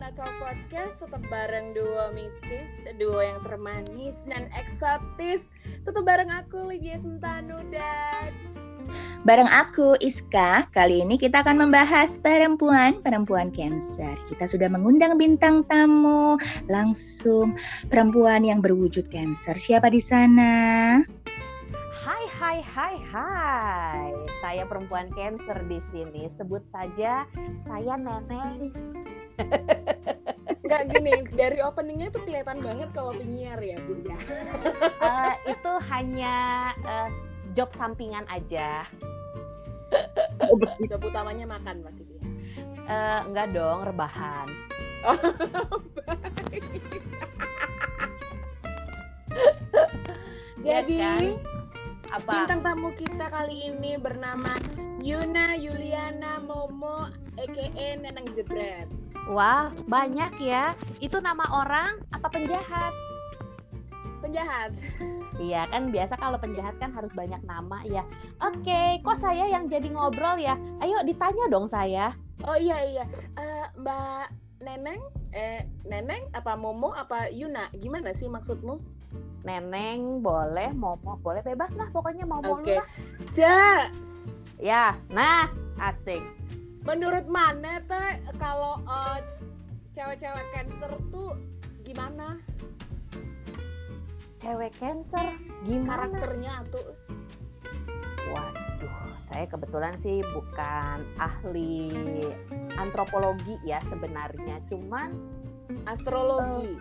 Nakal Podcast tetap bareng duo mistis, duo yang termanis dan eksotis. Tetap bareng aku Lydia Sentanu dan Bareng aku Iska, kali ini kita akan membahas perempuan-perempuan Cancer. Kita sudah mengundang bintang tamu langsung perempuan yang berwujud Cancer. Siapa di sana? Hai hai hai hai. Saya perempuan Cancer di sini. Sebut saja saya Neneng. Nggak gini, dari openingnya tuh kelihatan banget kalau penyiar ya Bu ya. Uh, itu hanya uh, job sampingan aja. Job utamanya makan pasti dia. Uh, enggak dong, rebahan. Oh, Jadi Ya kan? Apa? bintang tamu kita kali ini bernama Yuna Yuliana Momo aka Neneng Jebret. Wah, banyak ya. Itu nama orang apa penjahat? Penjahat. Iya kan biasa kalau penjahat kan harus banyak nama ya. Oke, kok saya yang jadi ngobrol ya? Ayo ditanya dong saya. Oh iya iya. Eh, Mbak Neneng, eh Neneng apa Momo apa Yuna? Gimana sih maksudmu? Neneng boleh, Momo boleh, bebas lah pokoknya mau mau Oke. lah. Ja, Ya, nah asik. Menurut mana teh kalau eh, cewek-cewek cancer tuh gimana Cewek cancer gimana? karakternya tuh? Waduh, saya kebetulan sih bukan ahli antropologi ya sebenarnya, cuman Astrologi.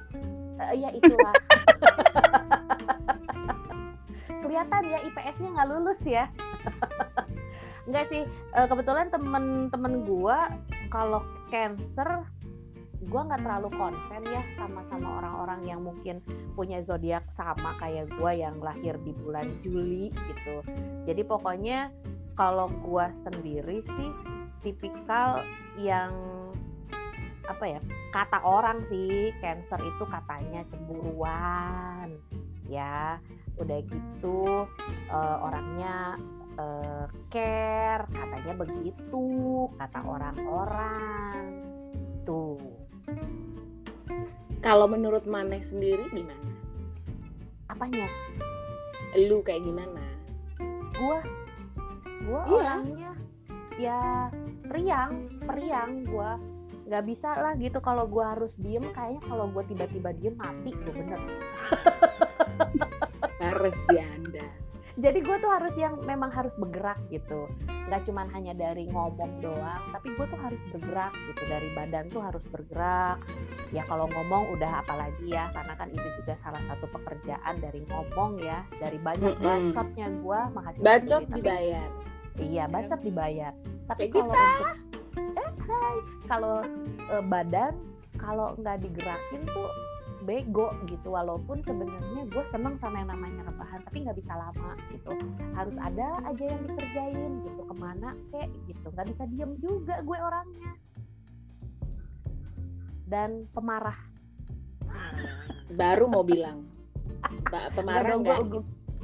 eh, ya itulah. Kelihatan ya IPS-nya nggak lulus ya. Enggak sih, eh, kebetulan temen-temen gua kalau cancer gua nggak terlalu konsen ya sama-sama orang-orang yang mungkin punya zodiak sama kayak gua yang lahir di bulan Juli gitu. Jadi pokoknya kalau gua sendiri sih tipikal yang apa ya kata orang sih cancer itu katanya cemburuan ya udah gitu eh, orangnya eh, care katanya begitu kata orang-orang tuh Kalau menurut Maneh sendiri gimana? apanya Lu kayak gimana? gua gua Iya. orangnya ya periang periang gua nggak bisa lah gitu kalau gua harus diem kayaknya kalau gua tiba-tiba diem mati tuh bener Harus ya. Jadi gue tuh harus yang memang harus bergerak gitu. Nggak cuman hanya dari ngomong doang tapi gue tuh harus bergerak gitu. Dari badan tuh harus bergerak. Ya kalau ngomong udah apalagi ya karena kan itu juga salah satu pekerjaan dari ngomong ya. Dari banyak Mm-mm. bacotnya gue menghasilkan Bacot. Tapi- dibayar. iya bacot dibayar. Tapi Kayak kalau untuk eh hai. Kalau eh, badan kalau nggak digerakin tuh bego gitu walaupun sebenarnya gue seneng sama yang namanya rebahan tapi nggak bisa lama gitu. Harus ada aja yang dikerjain gitu ke mana kek gitu. Nggak bisa diem juga gue orangnya. Dan pemarah. Baru mau bilang. Mbak pemarah Nggak? gue,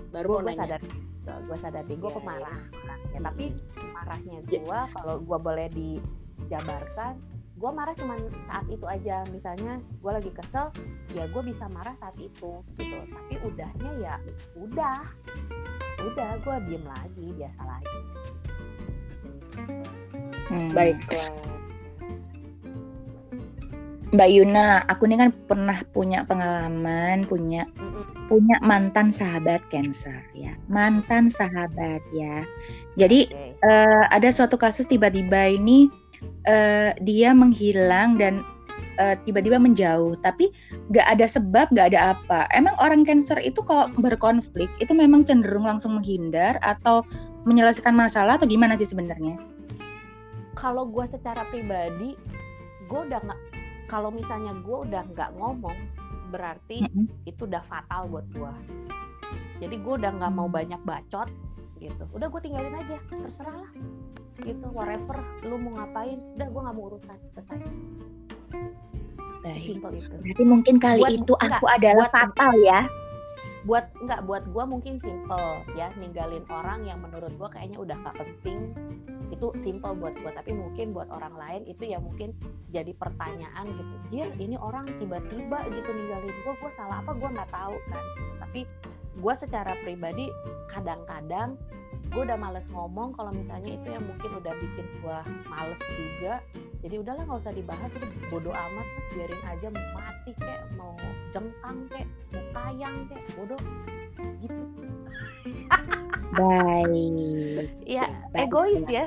Baru mau nanya. sadar gue sadar deh gue Iya, pemarah orangnya. Mm-mm. tapi marahnya Ja- gue kalau gue boleh dijabarkan gue marah cuman saat itu aja misalnya gue lagi kesel ya gue bisa marah saat itu gitu tapi udahnya ya udah udah gue diem lagi biasa lagi Hmm. Baiklah. Mbak Yuna, aku ini kan pernah punya pengalaman, punya Mm-mm. punya mantan sahabat Cancer ya, mantan sahabat ya. Jadi Oke. eh, ada suatu kasus tiba-tiba ini eh, dia menghilang dan eh, tiba-tiba menjauh, tapi nggak ada sebab, nggak ada apa. Emang orang Cancer itu kalau berkonflik itu memang cenderung langsung menghindar atau menyelesaikan masalah atau gimana sih sebenarnya? kalau gue secara pribadi gue udah nggak kalau misalnya gue udah nggak ngomong berarti Mm-mm. itu udah fatal buat gue jadi gue udah nggak mau banyak bacot gitu udah gue tinggalin aja terserah lah gitu whatever lu mau ngapain udah gue nggak mau urusan selesai Baik. simple itu Berarti mungkin kali Buat- itu enggak, aku adalah buat- fatal ya. buat nggak buat gue mungkin simple ya ninggalin orang yang menurut gue kayaknya udah nggak penting itu simple buat gue tapi mungkin buat orang lain itu ya mungkin jadi pertanyaan gitu. Jir ini orang tiba-tiba gitu ninggalin gue gue salah apa? Gue nggak tahu kan. Tapi gue secara pribadi kadang-kadang gue udah males ngomong kalau misalnya itu yang mungkin udah bikin gue males juga. Jadi udahlah nggak usah dibahas. Itu bodoh amat lah biarin aja. Mati kayak mau jengkang kayak mau kayang kayak bodoh. Gitu Baik. ya Baik. egois ya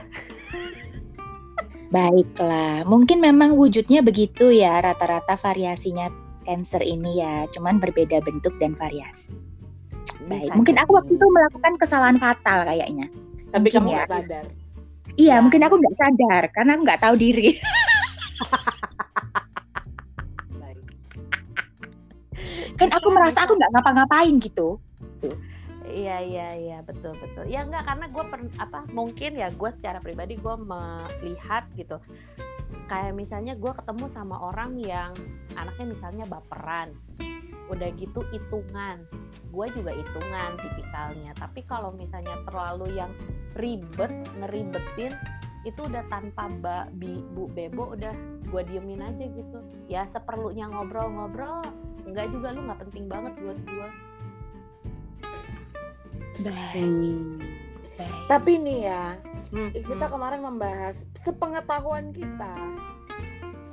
Baiklah, mungkin memang wujudnya begitu ya rata-rata variasinya cancer ini ya, cuman berbeda bentuk dan variasi. Baik, Bisa mungkin aku waktu itu melakukan kesalahan fatal kayaknya. Tapi Mungkin kamu ya. nggak sadar. Iya, Ya. mungkin aku nggak sadar karena aku nggak tahu diri. Baik. kan aku Bisa, merasa aku nggak ngapa-ngapain gitu. Iya iya iya betul betul. Ya enggak karena gue apa mungkin ya gue secara pribadi gue melihat gitu. Kayak misalnya gue ketemu sama orang yang anaknya misalnya baperan, udah gitu hitungan. Gue juga hitungan tipikalnya. Tapi kalau misalnya terlalu yang ribet ngeribetin itu udah tanpa ba, bi, bu bebo udah gue diemin aja gitu. Ya seperlunya ngobrol-ngobrol. Enggak juga lu nggak penting banget buat gue. Baik, Hmm. baik. Tapi nih ya, Hmm, kita hmm. kemarin membahas sepengetahuan kita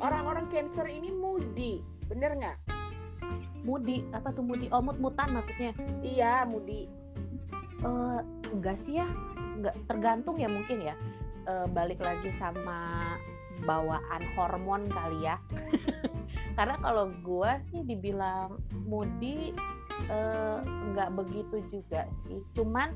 orang-orang cancer ini moody, bener nggak? Mudi apa tuh mudi? Oh mut-mutan maksudnya? Iya, moody. Eh enggak sih ya, enggak tergantung ya mungkin ya. Eh, balik lagi sama bawaan hormon kali ya. Karena kalau gua sih dibilang moody eh, nggak begitu juga sih. Cuman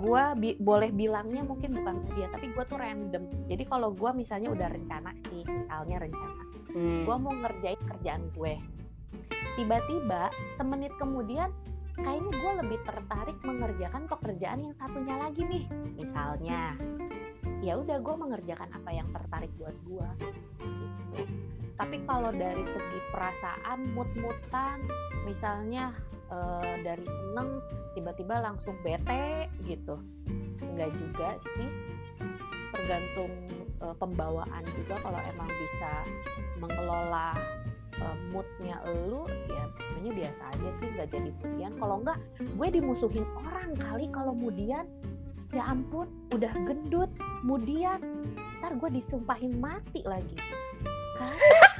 gua bi- boleh bilangnya mungkin bukan ya, tapi gua tuh random. Jadi kalau gua misalnya udah rencana sih, misalnya rencana Hmm. gue mau ngerjain kerjaan gue tiba-tiba semenit kemudian kayaknya gue lebih tertarik mengerjakan pekerjaan yang satunya lagi nih misalnya ya udah gue mengerjakan apa yang tertarik buat gue gitu. Tapi kalau dari segi perasaan mut-mutan misalnya eh, dari seneng tiba-tiba langsung bete gitu. Enggak juga sih. Tergantung eh, pembawaan juga. Kalau emang bisa mengelola eh, moodnya elu ya sebenarnya biasa aja sih nggak jadi mudian kalau enggak gue dimusuhin orang kali kalau mudian ya ampun udah gendut mudian ntar gue disumpahin mati lagi. Kan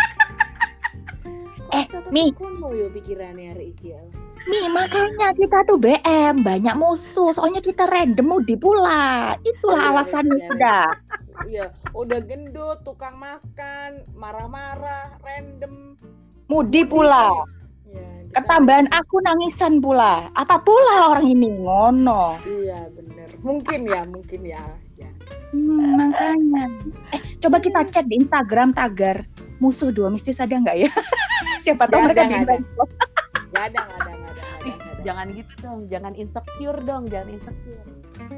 Eh, Mi. yo pikirannya hari iki ya? Nih makanya kita tuh BM banyak musuh, soalnya kita random mudi pula. Itulah Iya, alasannya iya. sudah. Iya, udah gendut, tukang makan, marah-marah, random. Mudi pula. Ya, Ketambahan aku nangisan pula. Apa pula orang ini ngono? Iya, bener. Mungkin ya, mungkin ya. ya. Hmm, makanya. Eh, coba kita cek di Instagram tagar musuh dua mistis ada nggak ya? Siapa tahu mereka ada, ada. Gak ada, gak ada, gak ada, gak gak jangan gitu dong jangan insecure dong jangan insecure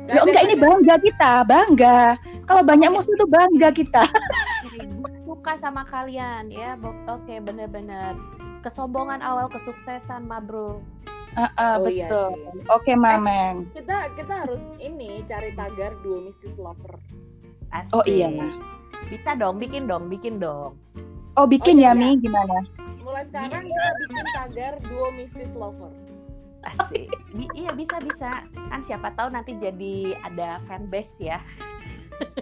Ya ada, enggak ini bangga kita, bangga. Kalau banyak musuh tuh bangga kita. Suka sama kalian ya oke bener-bener kesombongan awal kesuksesan ma bro Heeh, Oh, iya betul. sih. Oke, Mameng. Kita kita harus ini cari tagar duo mistis lover. Asik. Oh, iya. bisa dong bikin dong bikin dong Oh, bikin iya, ya, iya. Mi, gimana? Mulai sekarang kita bikin tagar duo mistis lover. Asik. Bi- iya bisa bisa kan siapa tahu nanti jadi ada fanbase ya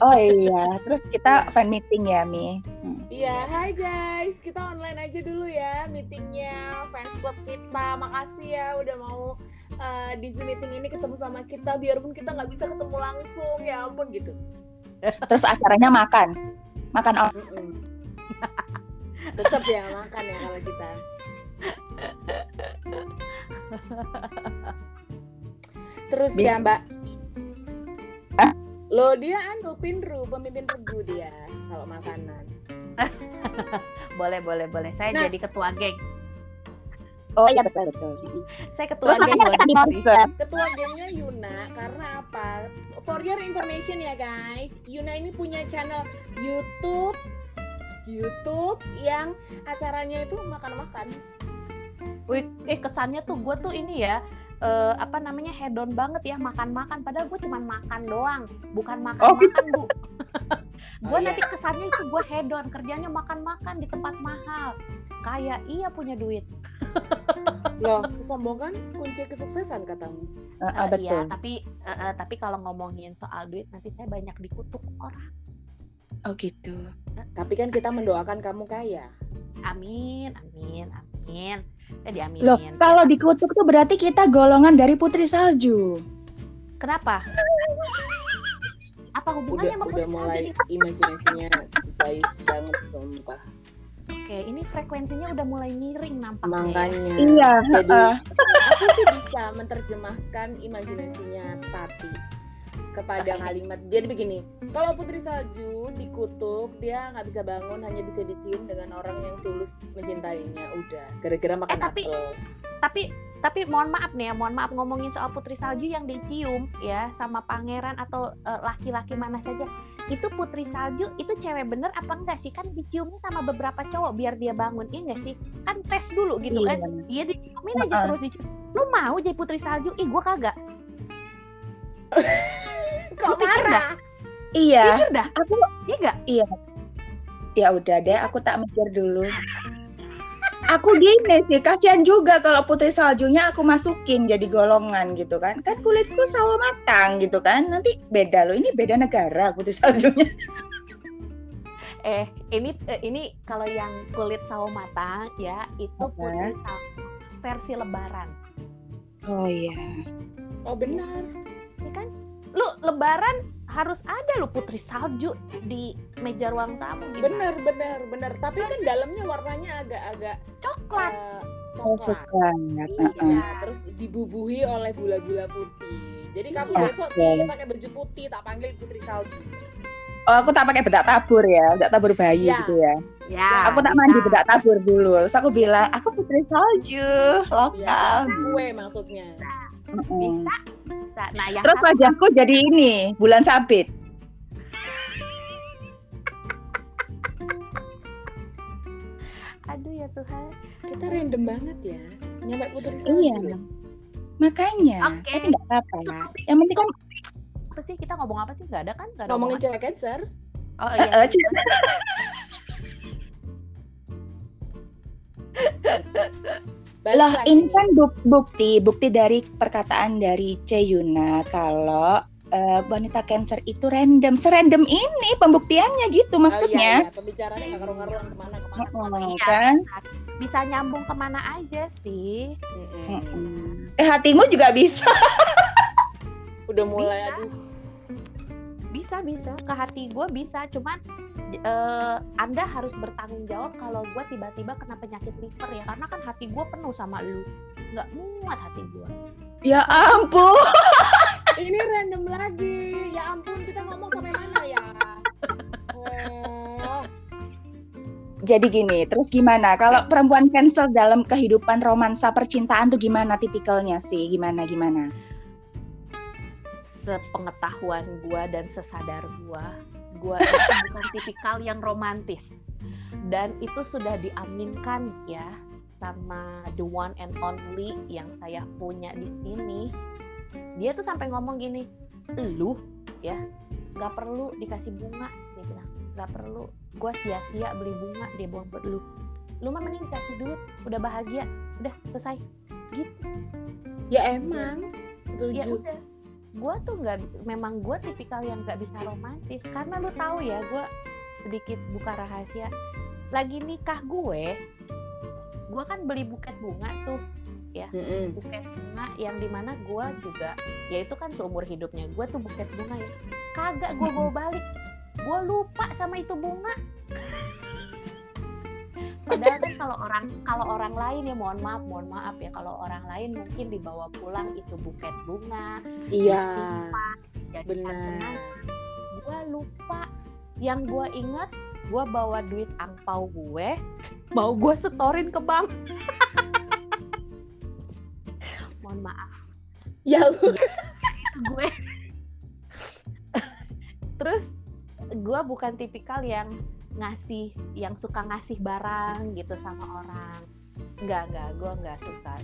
Oh iya, terus kita fan meeting ya, Mi. Hmm. Iya, hai guys. Kita online aja dulu ya meetingnya fans club kita. Makasih ya udah mau uh, di Zoom meeting ini ketemu sama kita biarpun kita nggak bisa ketemu langsung. Ya ampun gitu. Terus acaranya makan. Makan on. Mm-mm. Tetap ya makan ya kalau kita. Terus Bi- ya Mbak. Lo dia anu Pinru, pemimpin regu dia kalau makanan. boleh boleh boleh saya Nah. jadi ketua geng Oh iya betul betul. saya ketua Terus geng kita. Ketua gengnya Yuna karena apa? For your information ya guys, Yuna ini punya channel YouTube YouTube yang acaranya itu makan-makan. Wih, eh kesannya tuh gue tuh ini ya eh, apa namanya hedon banget ya makan-makan padahal gue cuma makan doang bukan Oh, makan-makan bu gue Oh, iya. nanti kesannya itu gue hedon kerjanya makan-makan di tempat mahal kayak iya punya duit Loh, kesombongan kunci kesuksesan katamu. Eh, Eh, betul. iya tapi eh, eh, tapi kalau ngomongin soal duit nanti saya banyak dikutuk orang Oh gitu. Tapi kan kita mendoakan kamu kaya. amin amin amin ya diaminin Loh, kalau dikutuk tuh berarti kita golongan dari putri salju. kenapa apa hubungannya Udah sama udah putri mulai salju nih? imajinasinya jayus banget sumpah. Oke, ini frekuensinya udah mulai miring nampaknya. ya. Makanya. Iya. Jadi heeh. aku sih bisa menerjemahkan imajinasinya Tati kepada kalimat dia begini kalau putri salju dikutuk dia nggak bisa bangun hanya bisa dicium dengan orang yang tulus mencintainya udah gara-gara makan Eh, tapi- apel Tapi tapi mohon maaf nih ya, mohon maaf ngomongin soal putri salju yang dicium ya sama pangeran atau eh, laki-laki mana saja. Itu putri salju itu cewek bener apa enggak sih? Kan diciumnya sama beberapa cowok biar dia bangun. Iya enggak sih? Kan tes dulu gitu Iya. kan. Iya diciumin aja terus dicium. Lu mau jadi putri salju? Ih, gua kagak. kok marah Iya. Jujur dah. Aku Iya enggak? ya udah deh, aku tak mikir dulu. Aku gini sih, kasihan juga kalau putri saljunya aku masukin jadi golongan gitu kan. Kan kulitku sawo matang gitu kan. Nanti beda loh, ini beda negara putri saljunya. Eh, ini eh, ini kalau yang kulit sawo matang ya, itu Oke. putri salju versi lebaran. Oh iya. oh benar lu lebaran harus ada lu putri salju di meja ruang tamu gimana benar benar benar tapi kan dalamnya warnanya agak-agak coklat Oh coklat suka. iya terus dibubuhi oleh gula-gula putih. Jadi kamu Iya. besok nih pakai baju putih, tak panggil Putri Salju. Oh aku tak pakai bedak tabur ya, bedak tabur bayi Iya. gitu ya. ya Aku tak mandi bedak tabur dulu. Terus aku bilang, aku putri salju lokal. Ya, kue maksudnya. Heeh. bisa bisa nah yang Terus satu wajahku jadi ini, bulan sabit. aduh ya Tuhan Kita random banget ya. Nyampe Putri Iya. Salju. loh. Makanya, Oke. tapi nggak apa-apa. Yang penting kan apa sih kita ngomong apa sih nggak ada kan nggak ada Ngomongin cewek cancer, oh iya lagi ini kan buk- bukti bukti dari perkataan dari Ceyuna kalau eh, wanita Cancer itu random, serandom ini pembuktiannya gitu Oh, maksudnya. iya, iya. Pembicaranya nggak karuan-karuan ke mana-kemana. Heeh, Iya. kan? bisa nyambung ke mana aja sih Mm-mm. Heeh. Eh hatimu juga bisa. Udah mulai, Bisa. aduh. bisa bisa ke hati gue bisa cuman eh, anda harus bertanggung jawab kalau gue tiba-tiba kena penyakit liver ya karena kan hati gue penuh sama lu nggak muat hati gue Ya ampun. Ini random lagi. Ya ampun, kita ngomong sampai mana ya? Eh, Jadi gini, terus gimana? Kalau perempuan Cancer dalam kehidupan romansa percintaan tuh gimana tipikalnya sih? Gimana gimana? sepengetahuan gue dan sesadar gue gue itu bukan tipikal yang romantis. Dan itu sudah diaminkan ya sama the one and only yang saya punya di sini. Dia tuh sampai ngomong gini lu ya nggak perlu dikasih bunga. Dia bilang nggak perlu gue sia-sia beli bunga dia buang buat lu. Lu mah mending dikasih duit udah bahagia udah selesai. Gitu. Ya emang. ya Setuju. udah gue tuh nggak memang gue tipikal yang nggak bisa romantis. Karena lu tahu ya gue sedikit buka rahasia. Lagi nikah gue gue kan beli buket bunga tuh Mm-mm. buket bunga yang di mana gue juga ya itu kan seumur hidupnya gue tuh buket bunga ya. Kagak gue bawa balik. Gue lupa sama itu bunga padahal kan kalau orang kalau orang lain ya mohon maaf mohon maaf ya kalau orang lain mungkin dibawa pulang itu buket bunga Iya, jadi benar. gue lupa. Yang gue inget gue bawa duit angpau gue mau gue setorin ke bank. Mohon maaf. Ya lu gue. Terus gue bukan tipikal yang ngasih yang suka ngasih barang gitu sama orang. Nggak nggak gue nggak suka.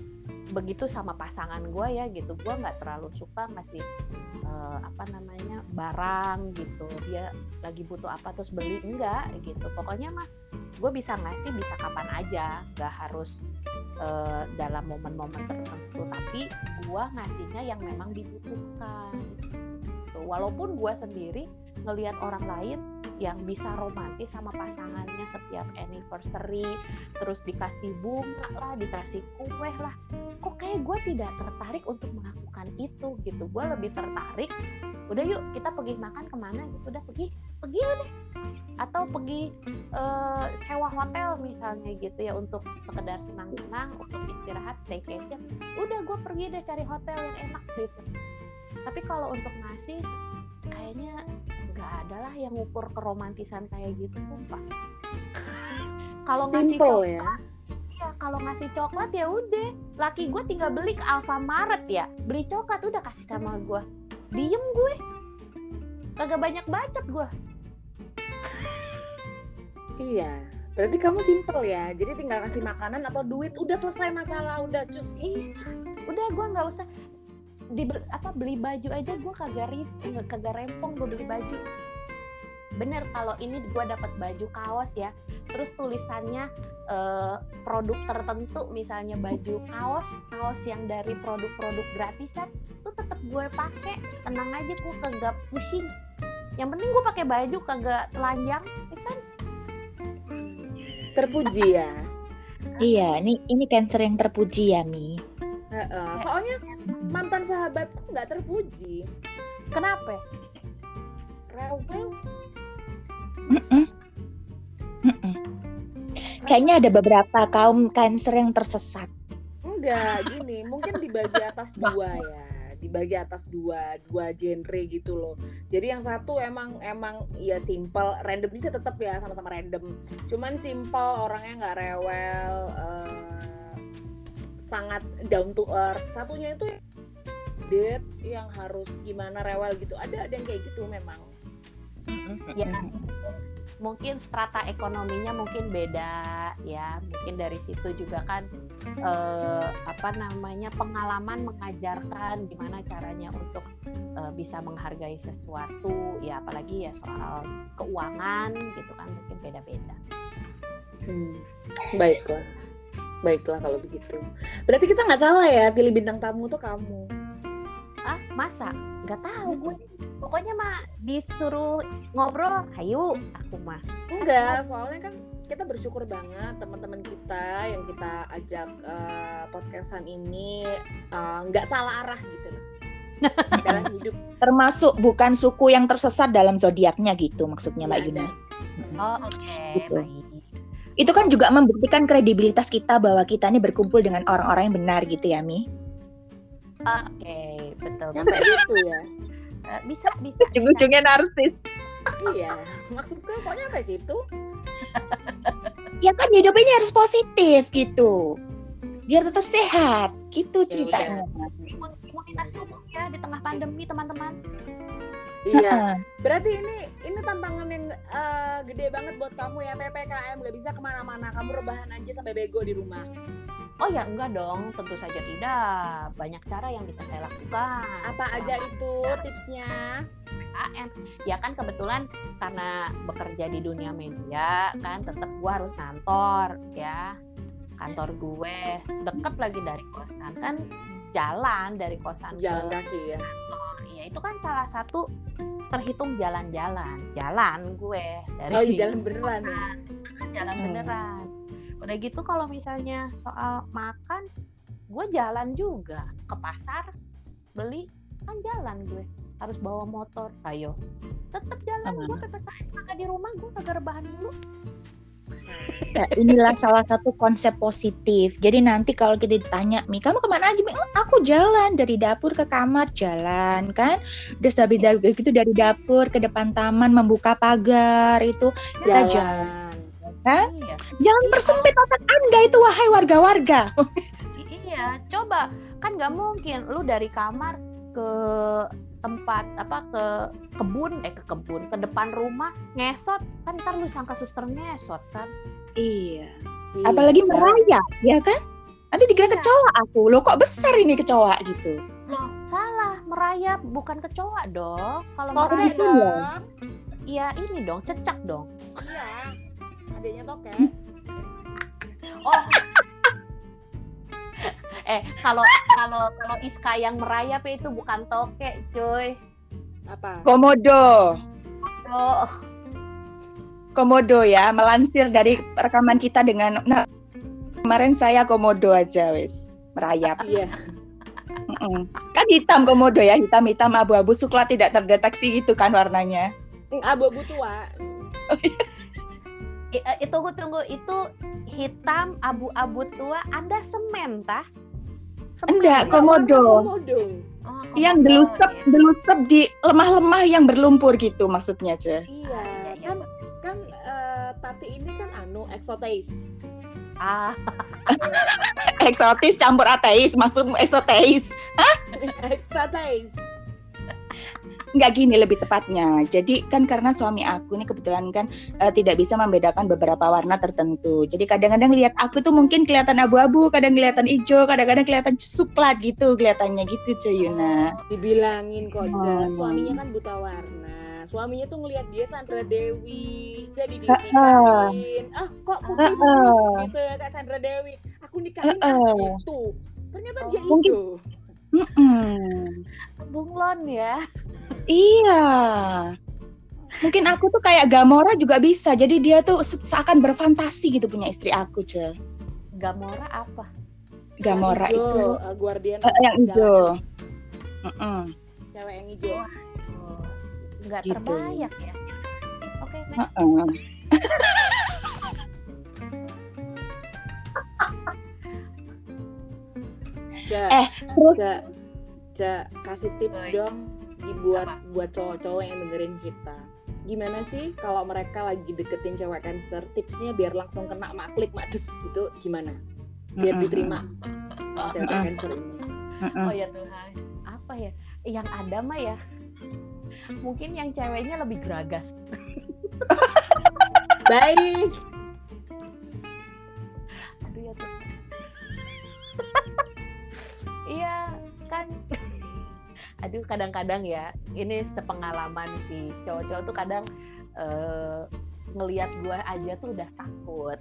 Begitu sama pasangan gue ya gitu gue nggak terlalu suka ngasih uh, apa namanya barang gitu. Dia lagi butuh apa terus beli enggak gitu. Pokoknya mah gue bisa ngasih bisa kapan aja. Nggak harus uh, dalam momen-momen tertentu. Tapi gue ngasihnya yang memang dibutuhkan. Gitu. walaupun gue sendiri ngelihat orang lain yang bisa romantis sama pasangannya setiap anniversary terus dikasih bunga lah dikasih kue lah. Kok kayak gue tidak tertarik untuk melakukan itu gitu. Gue lebih tertarik udah yuk kita pergi makan ke mana? Gitu. Udah pergi. Pergi deh. Atau pergi uh, sewa hotel misalnya gitu ya untuk sekedar senang-senang untuk istirahat staycation. Udah gue pergi deh cari hotel yang enak gitu. Tapi kalau untuk ngasih kayaknya nggak ada lah yang ngukur keromantisan kayak gitu sumpah. Kalau ngasih coklat ya. ya kalau ngasih coklat ya udah. Laki gue tinggal beli ke Alfamaret ya. Beli coklat udah kasih sama gue diem gue. Kagak banyak bacot gue iya berarti kamu simple ya. Jadi tinggal kasih makanan atau duit udah selesai masalah udah cus. Iya udah gue nggak usah di apa beli baju aja gue kagak rip kagak rempong gue beli baju. Bener kalau ini gue dapat baju kaos ya terus tulisannya eh, produk tertentu misalnya baju kaos kaos yang dari produk-produk gratisan tuh tetap gue pakai tenang aja gue kagak pusing. Yang penting gue pakai baju kagak telanjang ya kan? Terpuji ya. Iya ini ini cancer yang terpuji ya mi. Soalnya mantan sahabatku nggak terpuji. Kenapa? Rewel. Mm -mm. Mm -mm. Kayaknya ada beberapa kaum cancer yang tersesat. Enggak, gini, mungkin dibagi atas dua ya dibagi atas dua dua genre gitu loh jadi yang satu emang emang ya simple random bisa tetap ya sama-sama random cuman simple orangnya nggak rewel uh, sangat down to earth satunya itu date yang harus gimana rewel gitu. Ada ada yang kayak gitu memang. Ya. Mungkin strata ekonominya mungkin beda ya. Mungkin dari situ juga kan eh, apa namanya pengalaman mengajarkan gimana caranya untuk eh, bisa menghargai sesuatu. Ya apalagi ya soal keuangan gitu kan mungkin beda-beda. Hmm, baiklah. Baiklah kalau begitu. Berarti kita nggak salah ya pilih bintang tamu tuh kamu. Ah, masa? Nggak tahu gue. Pokoknya mah disuruh ngobrol, hayu aku mah. Enggak, soalnya kan kita bersyukur banget teman-teman kita yang kita ajak uh, podcastan ini uh, nggak uh, salah arah gitu loh dalam hidup. Termasuk bukan suku yang tersesat dalam zodiaknya gitu maksudnya Mbak iya, Yuna. Oh oke okay. gitu. baik itu kan juga membuktikan kredibilitas kita bahwa kita ini berkumpul dengan orang-orang yang benar gitu ya Mi. Oke, okay, betul. Sampai itu ya. Uh, bisa, bisa. Ujung-ujungnya narsis. iya, maksudku kok nyampe situ? ya kan hidupnya harus positif gitu. Biar tetap sehat, gitu ya ceritanya. Imunitas tubuh ya di tengah pandemi, teman-teman. Iya. Berarti ini ini tantangan yang uh, gede banget buat kamu ya PPKM gak bisa ke mana-mana. Kamu rebahan aja sampai bego di rumah. Oh ya enggak dong, tentu saja tidak. Banyak cara yang bisa saya lakukan. Apa aja itu tipsnya? PKM. Ya kan kebetulan karena bekerja di dunia media kan tetap gua harus kantor ya. Kantor gue deket lagi dari kosan kan jalan dari kosan jalan kaki ya. Itu kan salah satu terhitung jalan-jalan. Jalan gue dari oh, iya, jalan beneran ya? jalan hmm. beneran. Udah gitu kalau misalnya soal makan gue jalan juga. Ke pasar beli kan jalan gue. Harus bawa motor. Ayo. Tetap jalan gue ppkm maka di rumah gue kagak rebahan dulu Ya, inilah salah satu konsep positif. Jadi nanti kalau kita ditanya, Mi, kamu ke mana aja? Mi? Oh, aku jalan dari dapur ke kamar, jalan kan. Udah dari dari gitu dari dapur ke depan taman membuka pagar itu kita jalan. Kan? Iya. Jangan iya. persempit otak Anda itu wahai warga-warga. iya, coba kan nggak mungkin lu dari kamar ke tempat apa ke kebun eh ke kebun ke depan rumah ngesot kan ntar lu sangka suster ngesot kan iya, iya. apalagi merayap ya kan Nanti dikira Iya. kecoa aku. Loh kok besar ini kecoa gitu. Loh, salah. Merayap bukan kecoa dong. Kalau merayap, gitu dong. ya? ya ini dong, cecak dong. Iya. Adanya toke. Oh. Eh, kalau kalau kalau Iska yang merayap itu bukan toke, cuy. Apa? Komodo. Oh, Komodo ya, melansir dari rekaman kita dengan nah, kemarin saya komodo aja wes merayap. Iya. Mm-mm. Kan hitam komodo ya, hitam-hitam abu-abu sukla tidak terdeteksi gitu kan warnanya. Abu-abu tua. I- eh, tunggu tunggu itu hitam abu-abu tua Anda semen tah? Enggak, Komodo. Komodo. Oh, Yang delusep, iya. delusep di lemah-lemah yang berlumpur gitu maksudnya aja. Iya. iya, iya, Kan kan eh, Tati ini kan anu eksotis. Ah, Eksotis campur ateis, maksudmu esoteis. eksotis. Enggak gini lebih tepatnya. Jadi kan karena suami aku ini kebetulan kan eh, tidak bisa membedakan beberapa warna tertentu. Jadi kadang-kadang lihat aku tuh mungkin kelihatan abu-abu, kadang kelihatan hijau, kadang-kadang kelihatan coklat gitu kelihatannya gitu Ceyuna. Dibilangin kok. Oh. Suaminya kan buta warna. Suaminya tuh ngelihat dia Sandra Dewi. Jadi Heeh. dinikahin. Ah, kok putih Heeh. mulus gitu ya Kak Sandra Dewi. Aku nikahin kan Heeh. itu. Ternyata Oh, dia mungkin- hijau. Mm-mm. bunglon ya. Iya. Mungkin aku tuh kayak Gamora juga bisa. Jadi dia tuh se- seakan berfantasi gitu punya istri aku, Ce. Gamora apa? Gamora Yang itu eh, Guardian eh, yang hijau. Cewek yang hijau. Oh, nggak Gitu. terbayang ya. Oke, next. Heeh. Ja, Eh, Terus Ja, Ja, kasih tips Oi. dong dibuat Apa? buat cowok-cowok yang dengerin kita. Gimana sih kalau mereka lagi deketin cewek cancer, tipsnya biar langsung kena maklik makdes gitu gimana? Biar diterima cewek cancer ini. Oh ya Tuhan, apa ya? Yang ada mah ya, mungkin yang ceweknya lebih geragas. Baik. Aduh ya Tuhan. Aduh kadang-kadang ya, ini sepengalaman sih. Cowok-cowok tuh kadang eh, ngelihat gue aja tuh udah takut.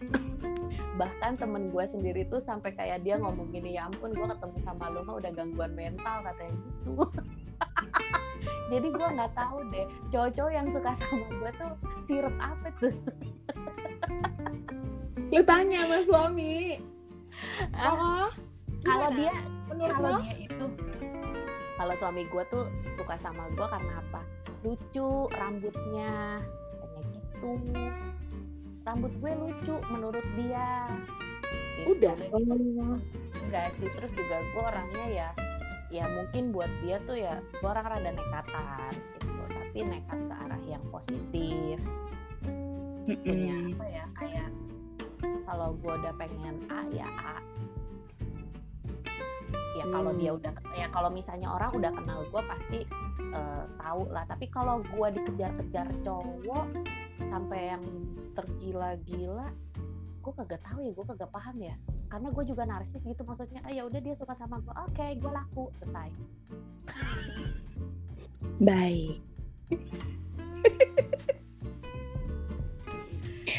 Bahkan temen gue sendiri tuh sampai kayak dia ngomong gini, ya ampun gue ketemu sama lo mah udah gangguan mental katanya gitu. Jadi gue nggak tahu deh, cowok-cowok yang suka sama gue tuh sirup apa tuh? Lu tanya sama suami. Ah, Oh, Kalau gimana? dia menurut kalau lo? dia itu kalau suami gue tuh suka sama gue karena apa? Lucu rambutnya katanya gitu. Rambut gue lucu menurut dia. Gitu. Udah. enggak sih terus juga gue orangnya ya ya mungkin buat dia tuh ya gue orang rada nekatan gitu. Tapi nekat ke arah yang positif. Punya apa ya kayak kalau gue udah pengen A ya A kalau dia Hmm. udah ya kalau misalnya orang udah kenal gue pasti eh, tahu lah tapi kalau gue dikejar-kejar cowok sampai yang tergila-gila gue kagak tahu ya gue kagak paham ya karena gue juga narsis gitu maksudnya ah ya udah dia suka sama gue oke gue laku selesai Baik.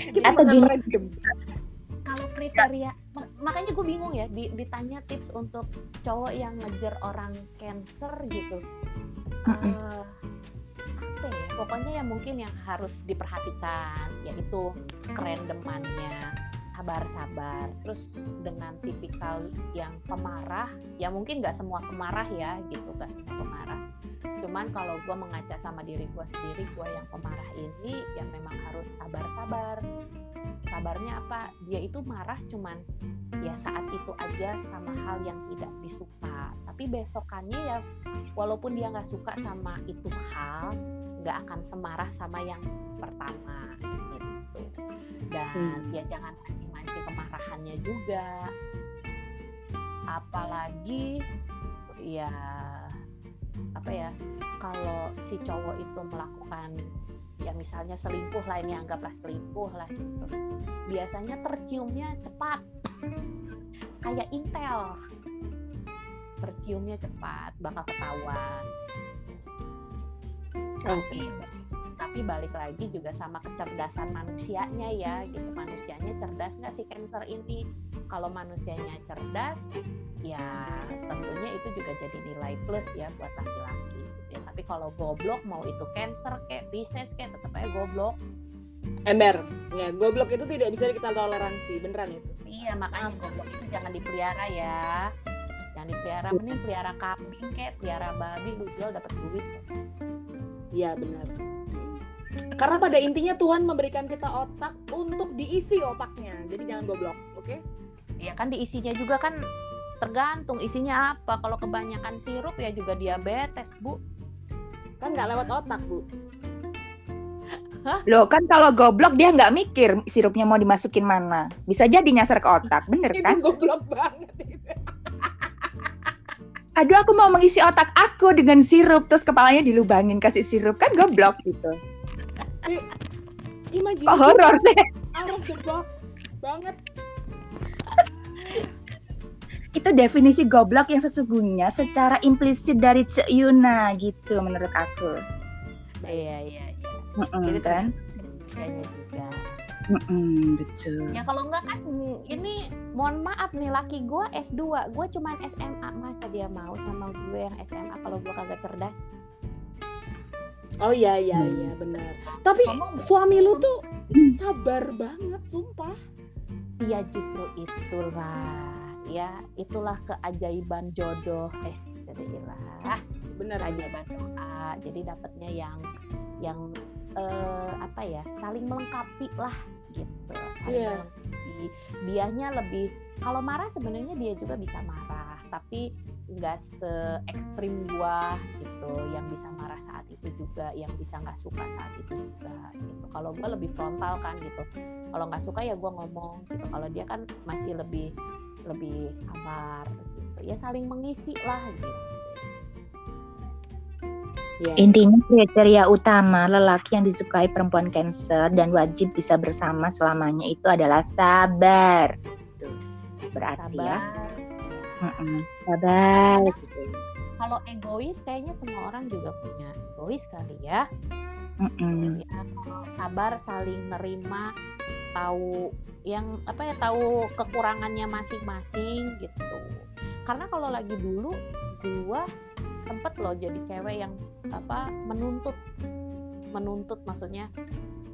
Kita Atau gini. kalau kriteria makanya gue bingung ya di- ditanya tips untuk cowok yang ngejar orang cancer gitu. Eh, apa ya pokoknya yang mungkin yang harus diperhatikan yaitu kerendemannya sabar-sabar. Terus dengan tipikal yang pemarah ya mungkin nggak semua pemarah ya gitu nggak semua pemarah. Cuman kalau gue mengaca sama diri gue sendiri gue yang pemarah ini yang memang harus sabar-sabar sabarnya apa? Dia itu marah cuman ya saat itu aja sama hal yang tidak disuka. Tapi besokannya ya walaupun dia nggak suka sama itu hal nggak akan semarah sama yang pertama gitu. Dan Hmm. ya jangan mancing-mancing kemarahannya juga. Apalagi ya apa ya kalau si cowok itu melakukan ya misalnya selingkuh lah ini anggaplah selingkuh lah gitu. Biasanya terciumnya cepat. Kayak Intel. Terciumnya cepat bakal ketahuan. Tapi tapi balik lagi juga sama kecerdasan manusianya ya gitu. Manusianya cerdas nggak sih cancer ini? Kalau manusianya cerdas ya tentunya itu juga jadi nilai plus ya buat laki-laki ya tapi kalau goblok mau itu cancer kayak Pisces kayak tetap aja goblok. Ember, ya goblok itu tidak bisa kita toleransi, beneran itu. iya makanya goblok itu jangan dipelihara ya. Jangan dipelihara mending pelihara kambing kayak pelihara babi lu jual dapat duit. Iya benar. Karena pada intinya Tuhan memberikan kita otak untuk diisi otaknya, jadi jangan goblok, oke? ya kan diisinya juga kan tergantung isinya apa kalau kebanyakan sirup ya juga diabetes bu Kan nggak lewat otak bu. Loh kan kalau goblok dia nggak mikir sirupnya mau dimasukin mana. Bisa jadi nyasar ke otak, bener Itu kan? goblok banget. Itu. Aduh aku mau mengisi otak aku dengan sirup terus kepalanya dilubangin kasih sirup kan goblok gitu. Imajinasi Kok horor deh. out of the box banget. Itu definisi goblok yang sesungguhnya secara implisit dari Cek Yuna gitu menurut aku. iya iya iya Mm-mm, jadi kan? juga Mm-mm, betul. ya kalau enggak kan mm, ini mohon maaf nih laki gue S2 gue cuman SMA masa dia mau sama gue yang SMA kalau gue kagak cerdas Oh iya iya Hmm. iya benar. Tapi Ngomong- suami lu tuh sabar banget, sumpah. Iya justru itulah ya itulah keajaiban jodoh. Eh jadilah Bener. keajaiban doa. Jadi dapatnya yang yang eh, apa ya saling melengkapi lah gitu. Saling Iya. melengkapi. Dianya lebih kalau marah sebenarnya dia juga bisa marah tapi nggak se ekstrim gua gitu. Yang bisa marah saat itu juga yang bisa nggak suka saat itu juga gitu. Kalau gua lebih frontal kan gitu. Kalau nggak suka ya gua ngomong gitu. Kalau dia kan masih lebih lebih sabar gitu ya saling mengisi lah gitu Iya. Intinya kriteria utama lelaki yang disukai perempuan Cancer dan wajib bisa bersama selamanya itu adalah sabar. Tuh. Berarti ya. sabar Mm-mm, Sabar. gitu. kalau egois kayaknya semua orang juga punya egois kali ya Mm-mm. Ya, sabar saling nerima tahu yang apa ya tahu kekurangannya masing-masing gitu. Karena kalau lagi dulu gua sempet loh jadi cewek yang apa menuntut. Menuntut maksudnya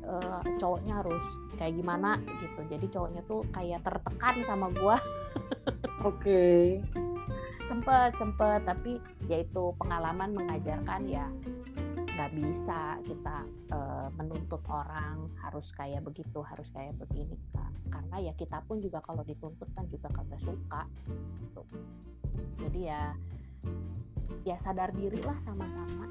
eh, cowoknya harus kayak gimana gitu. Jadi cowoknya tuh kayak tertekan sama gua. Oke. sempet sempet. Tapi yaitu pengalaman mengajarkan ya nggak bisa kita eh, menuntut orang harus kayak begitu harus kayak begini Kak. karena ya kita pun juga kalau dituntut kan juga kagak suka gitu. jadi ya ya sadar diri lah sama-sama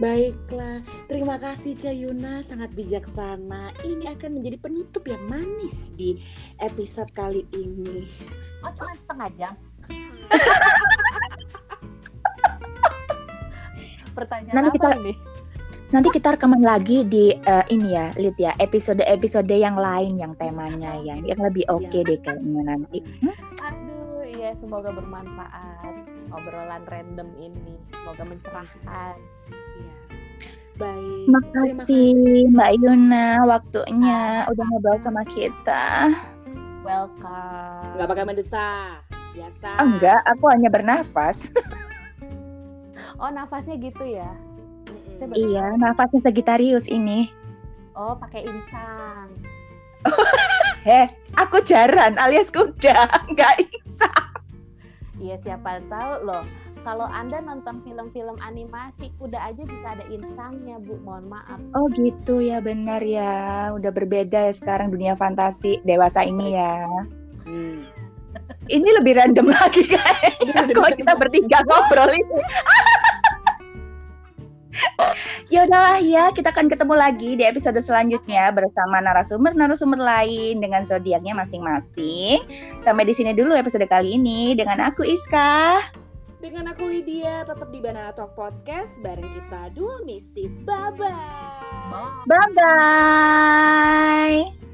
Baiklah, terima kasih Cayuna sangat bijaksana. Ini akan menjadi penutup yang manis di episode kali ini. oh cuma setengah jam pertanyaan Nanti apa kita- ini Nanti kita rekaman lagi di eh, ini ya, lihat ya, episode-episode yang lain yang temanya yang yang lebih oke deh kayaknya nanti. Hmm? aduh iya semoga bermanfaat obrolan random ini semoga mencerahkan Iya. Baik. Terima Makasih Mbak Yuna waktunya udah ngobrol sama kita. welcome Nggak pakai mendesak. Biasa. Enggak, aku hanya bernafas. oh nafasnya gitu ya Mm-mm. iya, nafasnya Sagittarius ini. oh pakai insang Heh, aku jaran alias kuda, enggak bisa. Iya siapa tahu loh. Kalau anda nonton film-film animasi, kuda aja bisa ada insangnya bu. Mohon maaf. Oh gitu ya, benar ya. Udah berbeda ya sekarang dunia fantasi dewasa ini ya. Hmm. Ini lebih random lagi kayaknya. Kok kita bertiga ngobrol ini. ya udahlah ya, kita akan ketemu lagi di episode selanjutnya bersama narasumber-narasumber lain dengan zodiaknya masing-masing. Sampai di sini dulu episode kali ini dengan aku Iska. Dengan aku Lydia, tetap di Banana Talk Podcast bareng kita dua mistis. Bye-bye. Bye bye.